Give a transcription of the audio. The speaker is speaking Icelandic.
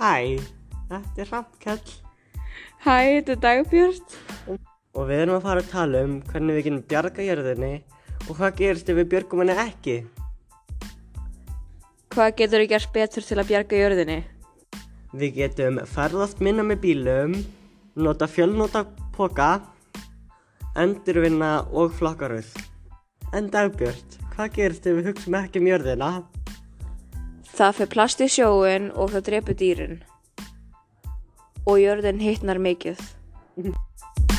Hæ, þetta er Hrafnkell Hæ, þetta er Dagbjörn. og við erum að fara að tala um hvernig við getum bjarga jörðinni og hvað gerist ef við björgum henni ekki. Hvað getur þú gert betur til að bjarga jörðinni? Við getum ferðast minna með bílum, nota fjölnota póka, endurvinna og flokkaröð. En Dagbjörn, hvað gerist ef við hugsaum ekki um jörðina? Það fyrir plast í sjóin og það drepur dýrin. Og jörðin hittnar mikið.